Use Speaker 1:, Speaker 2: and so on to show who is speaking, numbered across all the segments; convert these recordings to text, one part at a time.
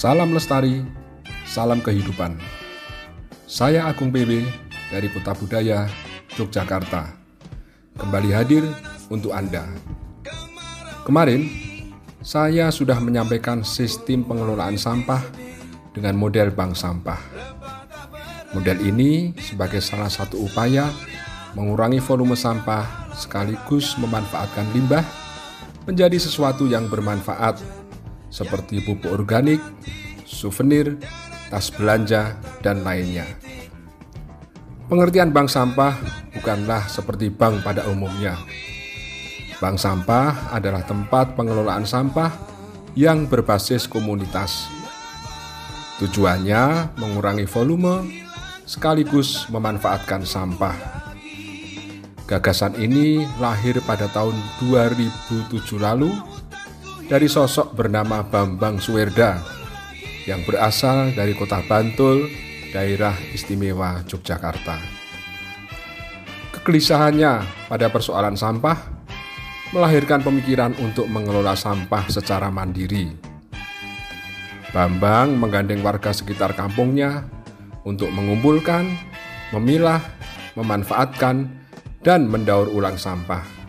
Speaker 1: Salam lestari, salam kehidupan. Saya Agung PW dari Kota Budaya, Yogyakarta. Kembali hadir untuk Anda. Kemarin, saya sudah menyampaikan sistem pengelolaan sampah dengan model bank sampah. Model ini sebagai salah satu upaya mengurangi volume sampah sekaligus memanfaatkan limbah menjadi sesuatu yang bermanfaat seperti pupuk organik, souvenir, tas belanja, dan lainnya. Pengertian bank sampah bukanlah seperti bank pada umumnya. Bank sampah adalah tempat pengelolaan sampah yang berbasis komunitas. Tujuannya mengurangi volume sekaligus memanfaatkan sampah. Gagasan ini lahir pada tahun 2007 lalu dari sosok bernama Bambang Suwerda yang berasal dari kota Bantul, daerah istimewa Yogyakarta. Kegelisahannya pada persoalan sampah melahirkan pemikiran untuk mengelola sampah secara mandiri. Bambang menggandeng warga sekitar kampungnya untuk mengumpulkan, memilah, memanfaatkan, dan mendaur ulang sampah.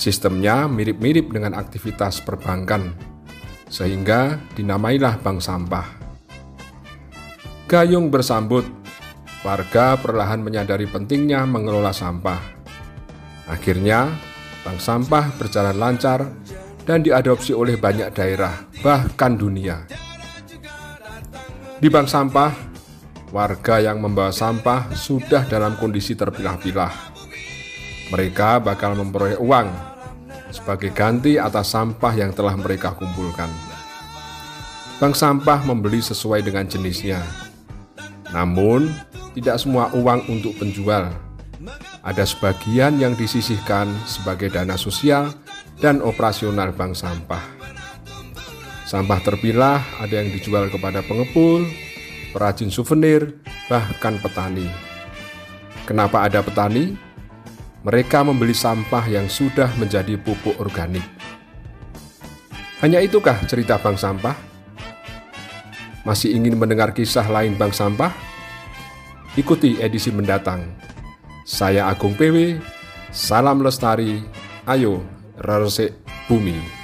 Speaker 1: Sistemnya mirip-mirip dengan aktivitas perbankan, sehingga dinamailah bank sampah. Gayung bersambut, warga perlahan menyadari pentingnya mengelola sampah. Akhirnya, bank sampah berjalan lancar dan diadopsi oleh banyak daerah, bahkan dunia. Di bank sampah, warga yang membawa sampah sudah dalam kondisi terpilah-pilah. Mereka bakal memperoleh uang sebagai ganti atas sampah yang telah mereka kumpulkan. Bank sampah membeli sesuai dengan jenisnya. Namun, tidak semua uang untuk penjual. Ada sebagian yang disisihkan sebagai dana sosial dan operasional bank sampah. Sampah terpilah ada yang dijual kepada pengepul, perajin souvenir, bahkan petani. Kenapa ada petani? Mereka membeli sampah yang sudah menjadi pupuk organik. Hanya itukah cerita bank sampah? Masih ingin mendengar kisah lain bank sampah? Ikuti edisi mendatang. Saya Agung PW, salam lestari, ayo resik bumi.